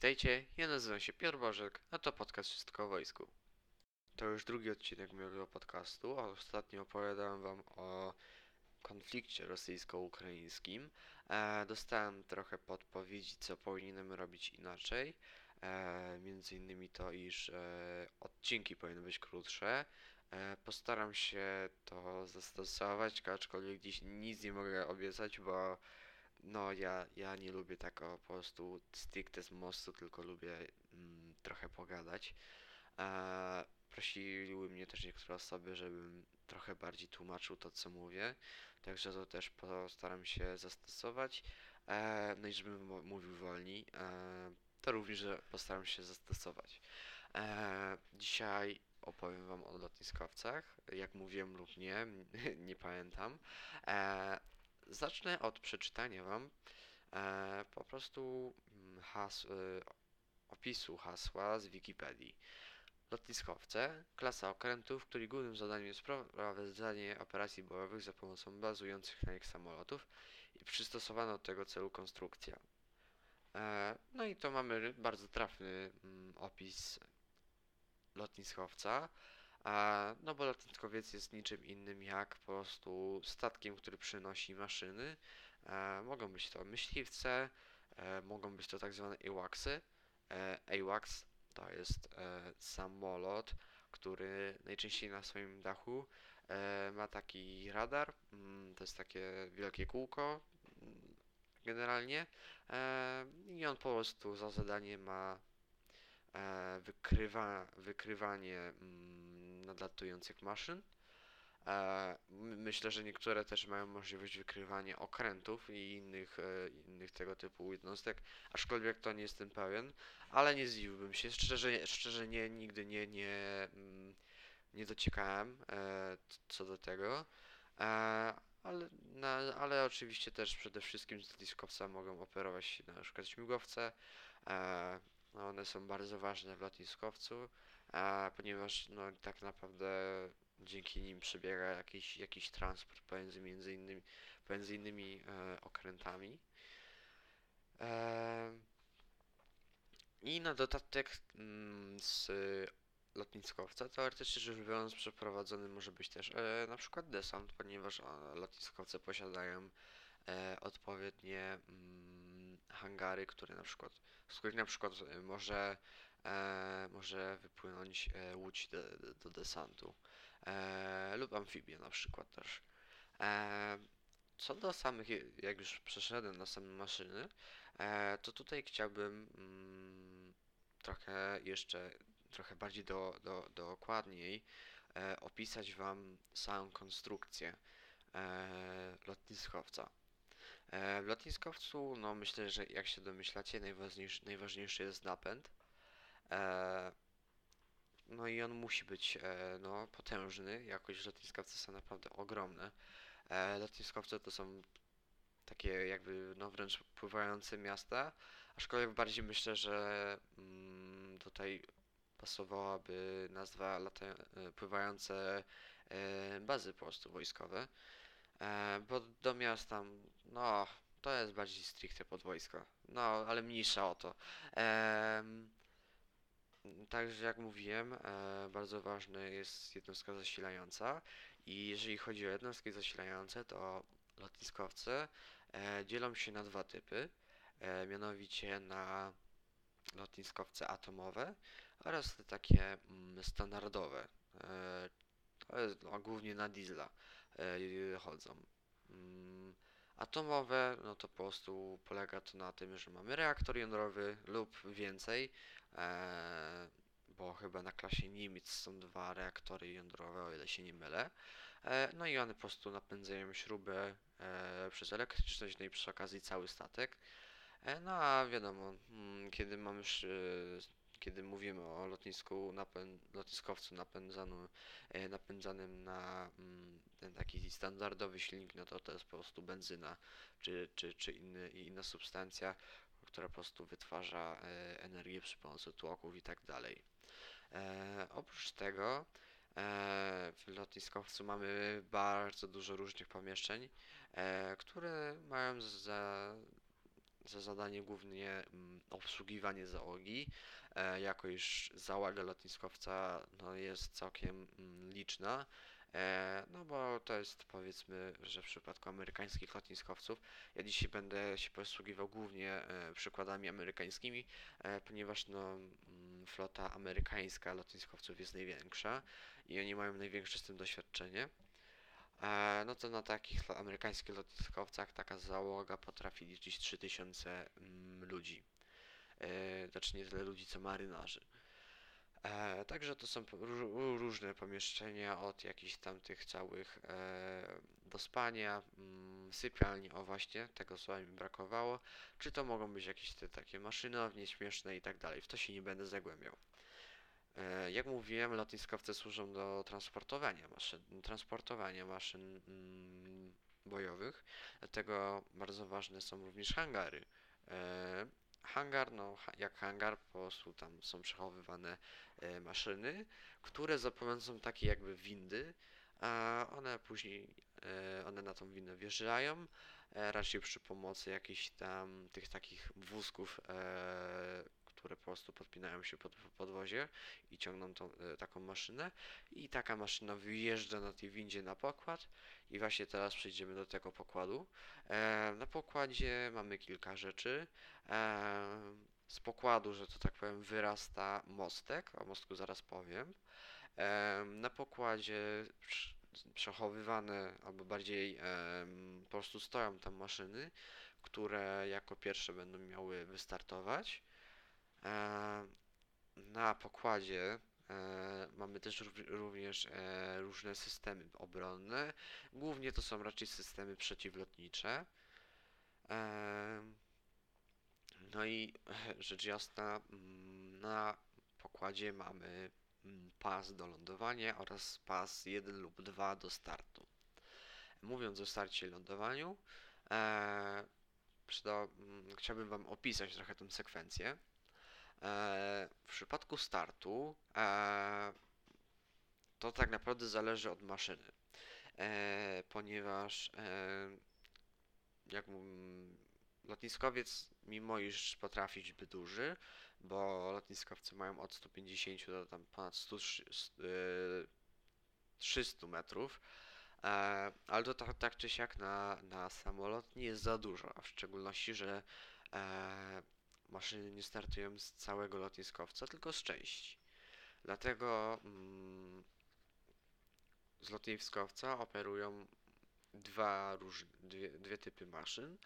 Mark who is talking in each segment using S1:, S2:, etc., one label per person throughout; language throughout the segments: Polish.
S1: witajcie, ja nazywam się Piotr Bożek, a to podcast Wszystko o Wojsku. To już drugi odcinek mojego podcastu, a ostatnio opowiadałem wam o konflikcie rosyjsko-ukraińskim. E, dostałem trochę podpowiedzi, co powinienem robić inaczej. E, między innymi to, iż e, odcinki powinny być krótsze. E, postaram się to zastosować, aczkolwiek dziś nic nie mogę obiecać, bo no ja, ja nie lubię tak o, po prostu stricte z mostu, tylko lubię mm, trochę pogadać. E, prosiły mnie też niektóre osoby, żebym trochę bardziej tłumaczył to, co mówię, także to też postaram się zastosować. E, no i żebym mówił wolniej, e, to również postaram się zastosować. E, dzisiaj opowiem Wam o lotniskowcach, jak mówiłem lub nie, nie pamiętam. E, zacznę od przeczytania Wam e, po prostu mm, has, e, opisu hasła z Wikipedii. Lotniskowce, klasa okrętów, której głównym zadaniem jest prowadzenie operacji bojowych za pomocą bazujących na nich samolotów i przystosowana do tego celu konstrukcja. E, no i to mamy bardzo trafny mm, opis lotniskowca. No bo lotniskowiec jest niczym innym jak po prostu statkiem, który przynosi maszyny. E, mogą być to myśliwce, e, mogą być to tak zwane AWACSy. E, AWACS to jest samolot, który najczęściej na swoim dachu ma taki radar. Mm, to jest takie wielkie kółko mm, generalnie. I on po prostu za zadanie ma wykrywa, wykrywanie mm, nadlatujących maszyn. E, my- myślę, że niektóre też mają możliwość wykrywania okrętów i innych, e, innych tego typu jednostek, aczkolwiek to nie jestem pewien, ale nie zdziwiłbym się. Szczerze, szczerze nie, nigdy nie, nie, mm, nie dociekałem e, co do tego. Ale, ale oczywiście też przede wszystkim lotniskowca mogą operować na przykład śmigłowce. No one są bardzo ważne w lotniskowcu, a ponieważ no, tak naprawdę dzięki nim przebiega jakiś, jakiś transport pomiędzy między innymi, pomiędzy innymi e, okrętami. E, I na dodatek mm, z lotniskowca teoretycznie rzecz biorąc przeprowadzony może być też e, na przykład desant, ponieważ e, lotniskowce posiadają e, odpowiednie mm, hangary, które na przykład, z których na przykład e, może, e, może wypłynąć e, łódź do, do desantu e, lub amfibia na przykład też. E, co do samych, jak już przeszedłem na same maszyny, e, to tutaj chciałbym mm, trochę jeszcze, trochę bardziej do, do, dokładniej e, opisać Wam samą konstrukcję e, lotniskowca. E, w lotniskowcu, no myślę, że jak się domyślacie, najważniejszy, najważniejszy jest napęd. E, no i on musi być e, no, potężny, jakoś lotniskowce są naprawdę ogromne. E, lotniskowce to są takie jakby no wręcz pływające miasta, aczkolwiek bardziej myślę, że mm, tutaj pasowałaby nazwa lata, e, pływające e, bazy po prostu wojskowe, e, bo do miasta, no to jest bardziej stricte pod wojsko, no ale mniejsza o to. Em, Także jak mówiłem, e, bardzo ważna jest jednostka zasilająca i jeżeli chodzi o jednostki zasilające, to lotniskowce dzielą się na dwa typy, e, mianowicie na lotniskowce atomowe oraz te takie mm, standardowe. E, to jest no, głównie na diesla chodzą. Atomowe, no to po prostu polega to na tym, że mamy reaktor jądrowy lub więcej, e, bo chyba na klasie Niemiec są dwa reaktory jądrowe, o ile się nie mylę. E, no i one po prostu napędzają śrubę e, przez elektryczność, no i przy okazji cały statek. E, no a wiadomo, mm, kiedy mamy kiedy mówimy o lotnisku, lotniskowcu napędzanym, e, napędzanym na mm, ten taki standardowy silnik, no to to jest po prostu benzyna czy, czy, czy inny, inna substancja, która po prostu wytwarza e, energię przy pomocy tłoków i tak dalej. E, oprócz tego w lotniskowcu mamy bardzo dużo różnych pomieszczeń, które mają za za zadanie głównie mm, obsługiwanie załogi, e, jako iż załoga lotniskowca no, jest całkiem mm, liczna. E, no bo to jest powiedzmy, że w przypadku amerykańskich lotniskowców, ja dzisiaj będę się posługiwał głównie e, przykładami amerykańskimi, ponieważ no, mm, flota amerykańska lotniskowców jest największa i oni mają największe z tym doświadczenie. E, no to na takich amerykańskich lotniskowcach taka załoga potrafi liczyć 3000 mm, ludzi. E, znaczy nie tyle ludzi, co marynarzy. E, także to są różne pomieszczenia od jakichś tam tych całych e, do spania, mm, sypialni, o właśnie, tego słowa mi brakowało. Czy to mogą być jakieś te takie maszynownie śmieszne i tak dalej. W to się nie będę zagłębiał. E, Jak mówiłem, lotniskowce służą do transportowania maszyn, transportowania maszyn mm, bojowych, dlatego bardzo ważne są również hangary. E, Hangar, no jak hangar, po prostu tam są przechowywane e, maszyny, które za pomocą takiej jakby windy, a one później, one na tą windę wjeżdżają, raczej przy pomocy jakichś tam tych takich wózków, które po prostu podpinają się pod podwozie i ciągną tą, e, taką maszynę i taka maszyna wyjeżdża na tej windzie na pokład i właśnie teraz przejdziemy do tego pokładu. E, na pokładzie mamy kilka rzeczy. E, z pokładu, że to tak powiem, wyrasta mostek, o mostku zaraz powiem. E, na pokładzie prz- przechowywane, albo bardziej em, po prostu stoją tam maszyny, które jako pierwsze będą miały wystartować. E, na pokładzie e, mamy też rów- również e, różne systemy obronne. Głównie to są raczej systemy przeciwlotnicze. No i rzecz jasna, mm, na pokładzie mamy mm, pas do lądowania oraz pas 1 lub 2 do startu. Mówiąc o starcie i lądowaniu, e, przyda, mm, chciałbym Wam opisać trochę tę sekwencję. E, w przypadku startu e, to tak naprawdę zależy od maszyny, e, ponieważ jak lotniskowiec, mimo iż potrafi być duży, bo lotniskowce mają od 150 do tam ponad 100, szy- s- y, 300 metrów, ale to tak, tak czy siak na, na samolot nie jest za dużo, a w szczególności, że maszyny nie startują z całego lotniskowca, tylko z części. Dlatego mm, z lotniskowca operują dwa róż, dwie, dwie typy maszyn.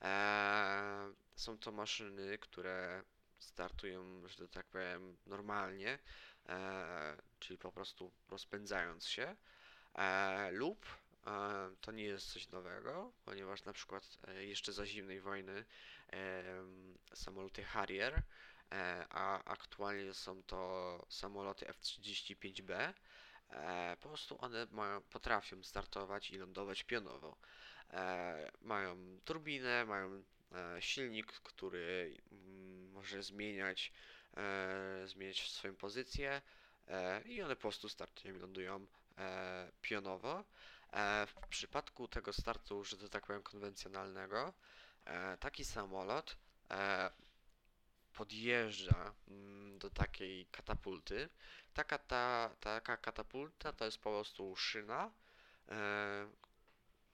S1: Eee, są to maszyny, które startują, że tak powiem, normalnie, eee, czyli po prostu rozpędzając się, eee, lub to nie jest coś nowego, ponieważ na przykład e, jeszcze za zimnej wojny samoloty Harrier, e, a aktualnie są to samoloty F-35B, e, po prostu one mają, potrafią startować i lądować pionowo. Mają turbinę, mają silnik, który mm, może zmieniać, zmieniać swoją pozycję i one po prostu startują i lądują pionowo. E, w przypadku tego startu, że to tak powiem, konwencjonalnego, e, taki samolot e, podjeżdża mm, do takiej katapulty. Taka, ta, taka katapulta to jest po prostu szyna.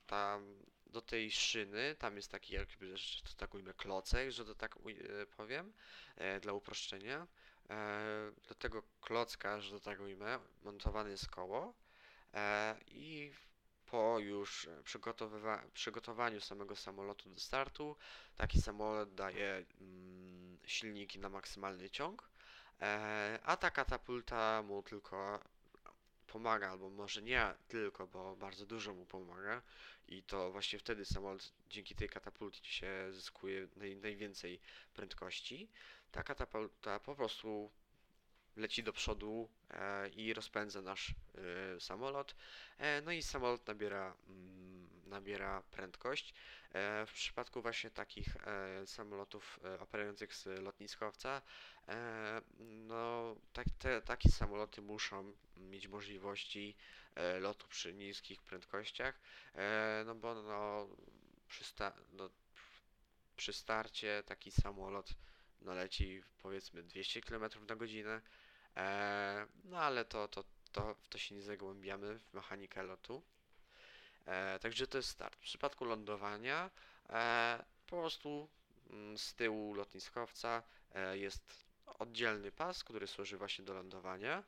S1: Tam do tej szyny, tam jest taki jakby, że to tak ujmę, klocek, że to tak powiem, dla uproszczenia. Do tego klocka, że to tak ujmę, montowane jest koło i po już e, przygotowaniu samego samolotu do startu, taki samolot daje mm, silniki na maksymalny ciąg, e, a ta katapulta mu tylko pomaga, albo może nie tylko, bo bardzo dużo mu pomaga i to właśnie wtedy samolot dzięki tej katapulcie się zyskuje naj, najwięcej prędkości. Ta katapulta po prostu leci do przodu e, i rozpędza nasz e, samolot. E, no i samolot nabiera, mm, nabiera prędkość. W przypadku właśnie takich samolotów operujących z lotniskowca, no tak, te, takie samoloty muszą mieć możliwości lotu przy niskich prędkościach, no bo no, przysta- no, przy starcie taki samolot no leci powiedzmy 200 km na godzinę, e, no ale to, to, to, to się nie zagłębiamy w mechanikę lotu. E, także to jest start. W przypadku lądowania e, po prostu mm, z tyłu lotniskowca e, jest oddzielny pas, który służy właśnie do lądowania.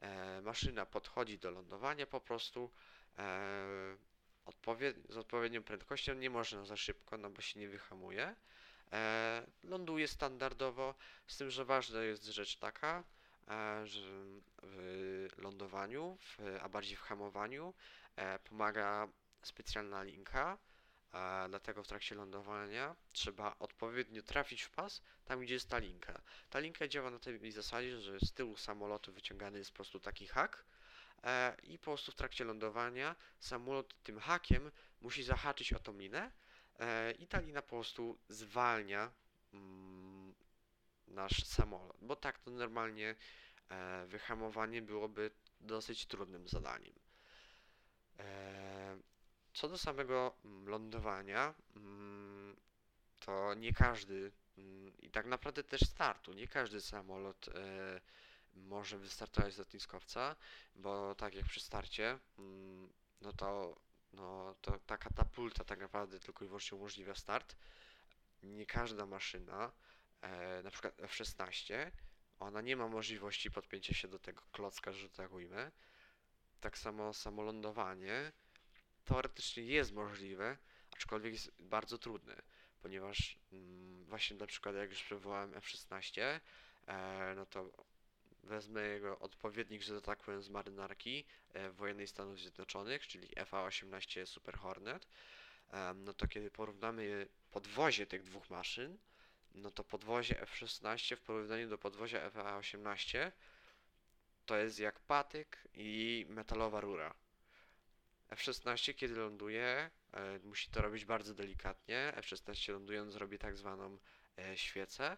S1: E, maszyna podchodzi do lądowania po prostu e, odpowied- z odpowiednią prędkością, nie można za szybko, no bo się nie wyhamuje. E, ląduje standardowo, z tym, że ważna jest rzecz taka, w lądowaniu, a bardziej w hamowaniu e, pomaga specjalna linka, e, dlatego w trakcie lądowania trzeba odpowiednio trafić w pas tam, gdzie jest ta linka. Ta linka działa na tej zasadzie, że z tyłu samolotu wyciągany jest po prostu taki hak e, i po prostu w trakcie lądowania samolot tym hakiem musi zahaczyć o tą linę e, i ta lina po prostu zwalnia mm, nasz samolot, bo tak to normalnie e, wyhamowanie byłoby dosyć trudnym zadaniem. E, co do samego mm, lądowania, mm, to nie każdy mm, i tak naprawdę też startu, nie każdy samolot e, może wystartować z lotniskowca, bo tak jak przy starcie, no to, no to ta katapulta tak naprawdę tylko i wyłącznie umożliwia start. Nie każda maszyna, na przykład F-16, ona nie ma możliwości podpięcia się do tego klocka, że tak ujmę. Tak samo samolądowanie teoretycznie jest możliwe, aczkolwiek jest bardzo trudne, ponieważ mm, właśnie na przykład jak już przywołałem F-16, e, no to wezmę jego odpowiednik, że tak powiem, z marynarki e, wojennej Stanów Zjednoczonych, czyli FA-18 Super Hornet, em, no to kiedy porównamy podwozie tych dwóch maszyn, no to podwozie F-16 w porównaniu do podwozia FA-18 to jest jak patyk i metalowa rura. F-16 kiedy ląduje, e, musi to robić bardzo delikatnie. F-16 lądując robi tak zwaną e, świecę.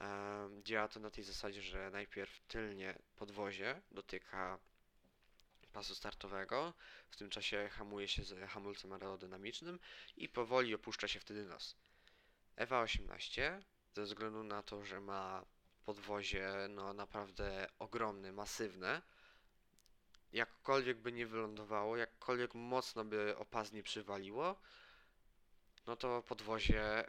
S1: E, działa to na tej zasadzie, że najpierw tylnie podwozie dotyka pasu startowego, w tym czasie hamuje się z hamulcem aerodynamicznym i powoli opuszcza się wtedy nos. EVA-18 ze względu na to, że ma podwozie no naprawdę ogromne, masywne, jakkolwiek by nie wylądowało, jakkolwiek mocno by o pas nie przywaliło, no to podwozie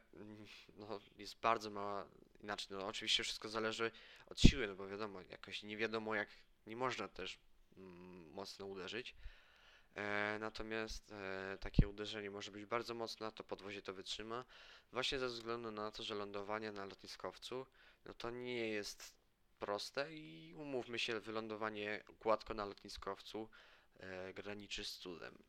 S1: no, jest bardzo mała, inaczej, no oczywiście wszystko zależy od siły, no bo wiadomo, jakoś nie wiadomo jak, nie można też mm, mocno uderzyć, e, natomiast e, takie uderzenie może być bardzo mocne, to podwozie to wytrzyma, właśnie ze względu na to, że lądowanie na lotniskowcu, no to nie jest proste i umówmy się, wylądowanie gładko na lotniskowcu e, graniczy z cudem.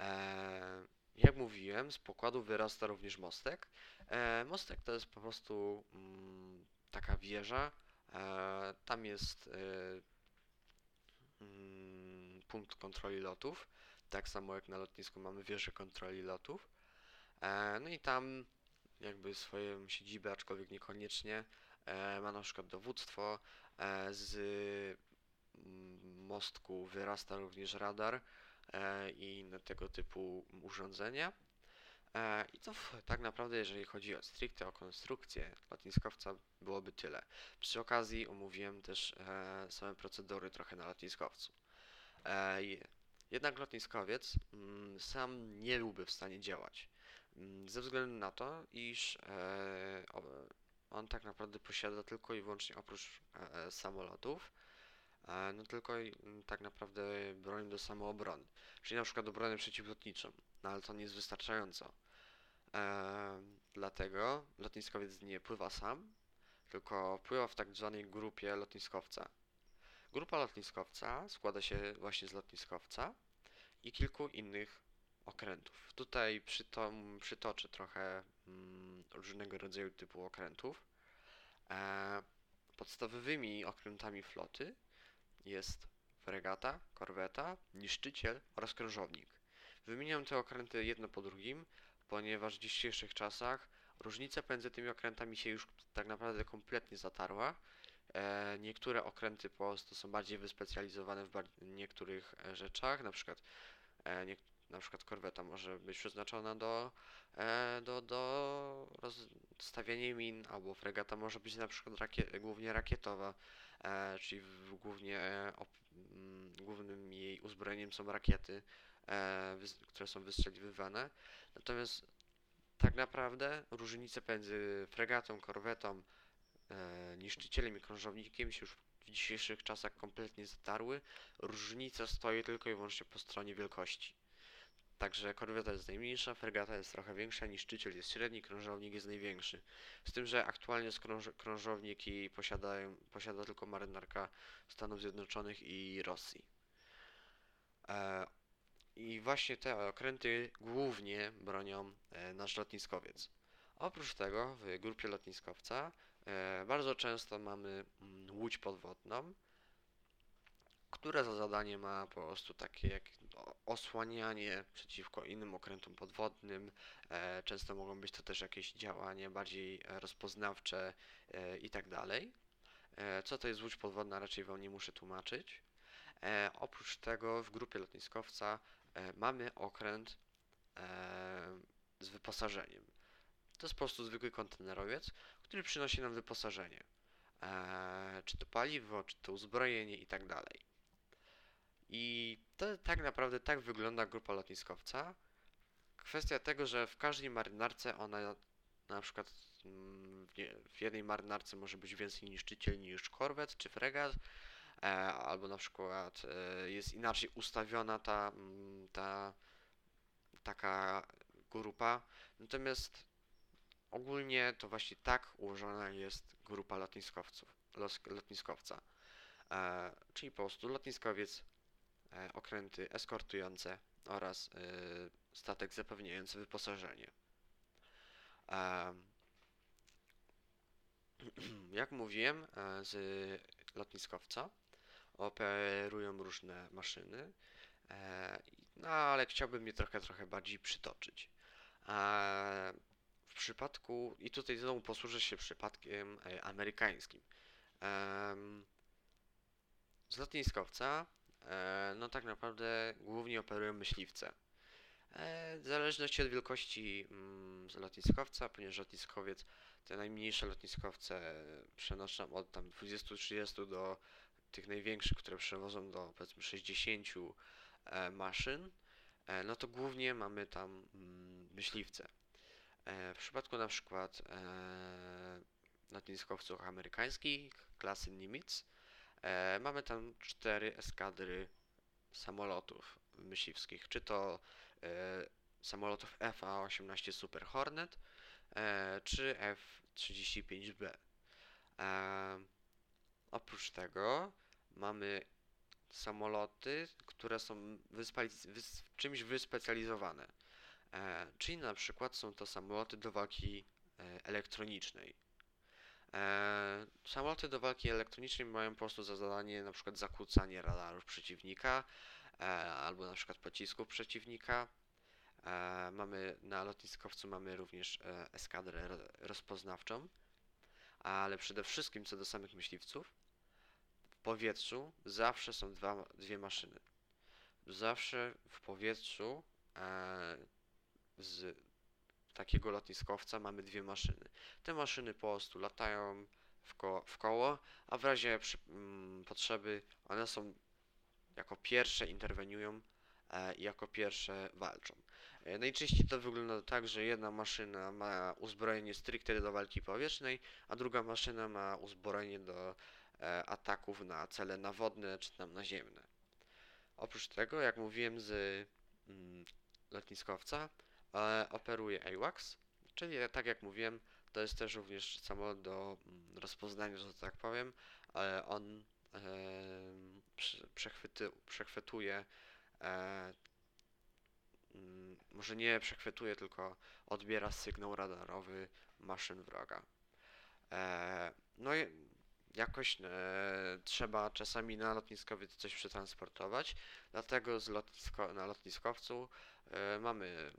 S1: E, jak mówiłem, z pokładu wyrasta również mostek. E, mostek to jest po prostu mm, taka wieża. E, tam jest e, mm, punkt kontroli lotów. Tak samo jak na lotnisku mamy wieżę kontroli lotów. E, no i tam jakby swoją siedzibę, aczkolwiek niekoniecznie, e, ma na przykład dowództwo. E, z mm, mostku wyrasta również radar i inne tego typu urządzenia. I to tak naprawdę, jeżeli chodzi o stricte o konstrukcję lotniskowca, byłoby tyle. Przy okazji omówiłem też same procedury trochę na lotniskowcu. Jednak lotniskowiec mm, sam nie byłby w stanie działać. Mm, Ze względu na to, iż e, on tak naprawdę posiada tylko i wyłącznie oprócz e, samolotów, e, no tylko i, mm, tak naprawdę broń do samoobrony, czyli na przykład obronę przeciwlotniczą, no ale to nie jest wystarczająco. Dlatego lotniskowiec nie pływa sam, tylko pływa w tak zwanej grupie lotniskowca. Grupa lotniskowca składa się właśnie z lotniskowca i kilku innych okrętów. Tutaj przytom, przytoczę trochę mm, różnego rodzaju typu okrętów. E, podstawowymi okrętami floty jest fregata, korweta, niszczyciel oraz krążownik. Wymieniam te okręty jedno po drugim, ponieważ w dzisiejszych czasach różnica pomiędzy tymi okrętami się już tak naprawdę kompletnie zatarła. E, niektóre okręty po prostu są bardziej wyspecjalizowane w niektórych rzeczach, na przykład e, na przykład korweta może być przeznaczona do, e, do, do stawianie min, albo fregata może być na przykład rakie, głównie rakietowa, e, czyli głównie e, op, m, głównym jej uzbrojeniem są rakiety, które są wystrzeliwywane. Natomiast tak naprawdę różnice pomiędzy fregatą, korwetą, niszczycielem i krążownikiem się już w dzisiejszych czasach kompletnie zatarły. Różnica stoi tylko i wyłącznie po stronie wielkości. Także korweta jest najmniejsza, fregata jest trochę większa, niszczyciel jest średni, krążownik jest największy. Z tym, że aktualnie skrąż, krążowniki posiadają, posiada tylko marynarka Stanów Zjednoczonych i Rosji. E, I właśnie te okręty głównie bronią e, nasz lotniskowiec. Oprócz tego w grupie lotniskowca e, bardzo często mamy mm, łódź podwodną, która za zadanie ma po prostu takie jak osłanianie przeciwko innym okrętom podwodnym. E, często mogą być to też jakieś działania bardziej e, rozpoznawcze e, i tak dalej. Co to jest łódź podwodna, raczej Wam nie muszę tłumaczyć. Oprócz tego w grupie lotniskowca mamy okręt z wyposażeniem. To jest po prostu zwykły kontenerowiec, który przynosi nam wyposażenie. Czy to paliwo, czy to uzbrojenie i tak dalej. I to tak naprawdę tak wygląda grupa lotniskowca. Kwestia tego, że w każdej marynarce ona na przykład mm, w, jednej marynarce może być więcej niszczyciel niż korwet czy fregat, e, albo na przykład e, jest inaczej ustawiona ta, mm, ta taka grupa. Natomiast ogólnie to właśnie tak ułożona jest grupa lotniskowców, lotniskowca. E, czyli po prostu lotniskowiec okręty eskortujące oraz e, statek zapewniający wyposażenie. Jak mówiłem, e, z lotniskowca operują różne maszyny, e, no ale chciałbym je trochę, trochę bardziej przytoczyć. E, W przypadku, i tutaj znowu posłużę się przypadkiem e, amerykańskim. Z lotniskowca, e, no tak naprawdę głównie operują myśliwce. E, W zależności od wielkości mm, lotniskowca, ponieważ lotniskowiec, te najmniejsze lotniskowce przenoszą od tam 20-30 do tych największych, które przewożą do powiedzmy 60 e, maszyn, e, no to głównie mamy tam mm, myśliwce. E, W przypadku na przykład e, lotniskowców amerykańskich klasy Nimitz e, mamy tam cztery eskadry samolotów myśliwskich, czy to e, samolotów FA-18 Super Hornet e, czy F-35B. E, oprócz tego mamy samoloty, które są wyspali- wys- czymś wyspecjalizowane. E, czyli na przykład są to samoloty do walki e, elektronicznej. E, samoloty do walki elektronicznej mają po prostu za zadanie na przykład zakłócanie radarów przeciwnika e, albo na przykład pocisków przeciwnika. E, mamy na lotniskowcu mamy również e, eskadrę ro- rozpoznawczą, ale przede wszystkim co do samych myśliwców, w powietrzu zawsze są dwa, dwie maszyny. Zawsze w powietrzu e, z takiego lotniskowca mamy dwie maszyny. Te maszyny po prostu latają w, ko w koło, a w razie przy, mm, potrzeby one są jako pierwsze interweniują e, i jako pierwsze walczą. E, najczęściej to wygląda tak, że jedna maszyna ma uzbrojenie stricte do walki powietrznej, a druga maszyna ma uzbrojenie do e, ataków na cele nawodne czy tam naziemne. Oprócz tego, jak mówiłem z mm, lotniskowca, operuje AWACS, czyli tak jak mówiłem, to jest też również samolot do mm, rozpoznania, że tak powiem. E, on przechwyty, przechwytuje, e, mm, może nie przechwytuje, tylko odbiera sygnał radarowy maszyn wroga. E, no i jakoś e, trzeba czasami na lotniskowiec coś przetransportować, dlatego z lotnisko, na lotniskowcu e, mamy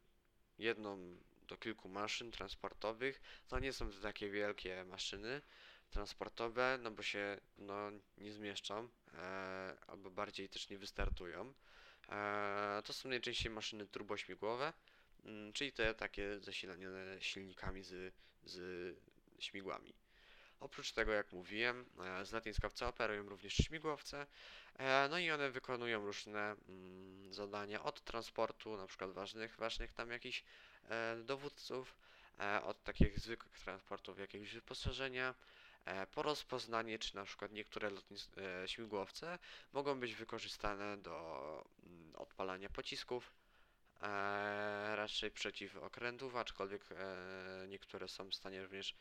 S1: jedną do kilku maszyn transportowych. To nie są to takie wielkie maszyny transportowe, no bo się no, nie zmieszczą, e, albo bardziej też nie wystartują. E, to są najczęściej maszyny turbośmigłowe, mm, czyli te takie zasilanie silnikami z, z śmigłami. Oprócz tego, jak mówiłem, e, z lotniskowca operują również śmigłowce, e, no i one wykonują różne mm, zadania od transportu, na przykład ważnych, ważnych tam jakichś e, dowódców, od takich zwykłych transportów jakiegoś wyposażenia, po rozpoznanie, czy na przykład niektóre śmigłowce mogą być wykorzystane do mm, odpalania pocisków, raczej przeciwokrętów, aczkolwiek e, niektóre są w stanie również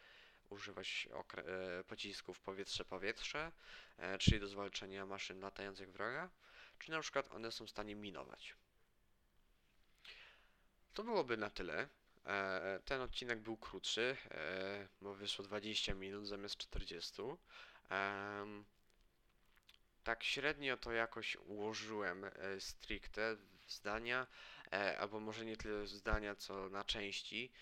S1: używać e, pocisków powietrze-powietrze, e, czyli do zwalczania maszyn latających wroga, czy na przykład one są w stanie minować. To byłoby na tyle. E, Ten odcinek był krótszy, bo wyszło 20 minut zamiast 40. Em, Tak średnio to jakoś ułożyłem stricte zdania, albo może nie tyle zdania, co na części.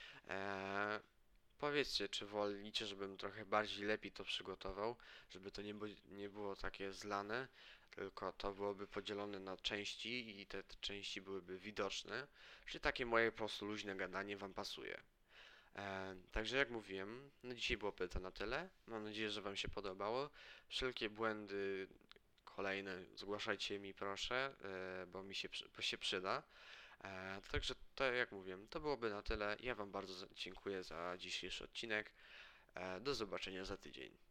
S1: Powiedzcie, czy wolicie, żebym trochę bardziej lepiej to przygotował, żeby to nie, nie było takie zlane, tylko to byłoby podzielone na części i te, te części byłyby widoczne, czy takie moje po prostu luźne gadanie Wam pasuje. E, także jak mówiłem, no dzisiaj byłoby to na tyle. Mam nadzieję, że Wam się podobało. Wszelkie błędy kolejne zgłaszajcie mi proszę, e, bo mi się, bo się przyda. E, także to jak mówiłem, to byłoby na tyle. Ja Wam bardzo dziękuję za dzisiejszy odcinek. E, do zobaczenia za tydzień.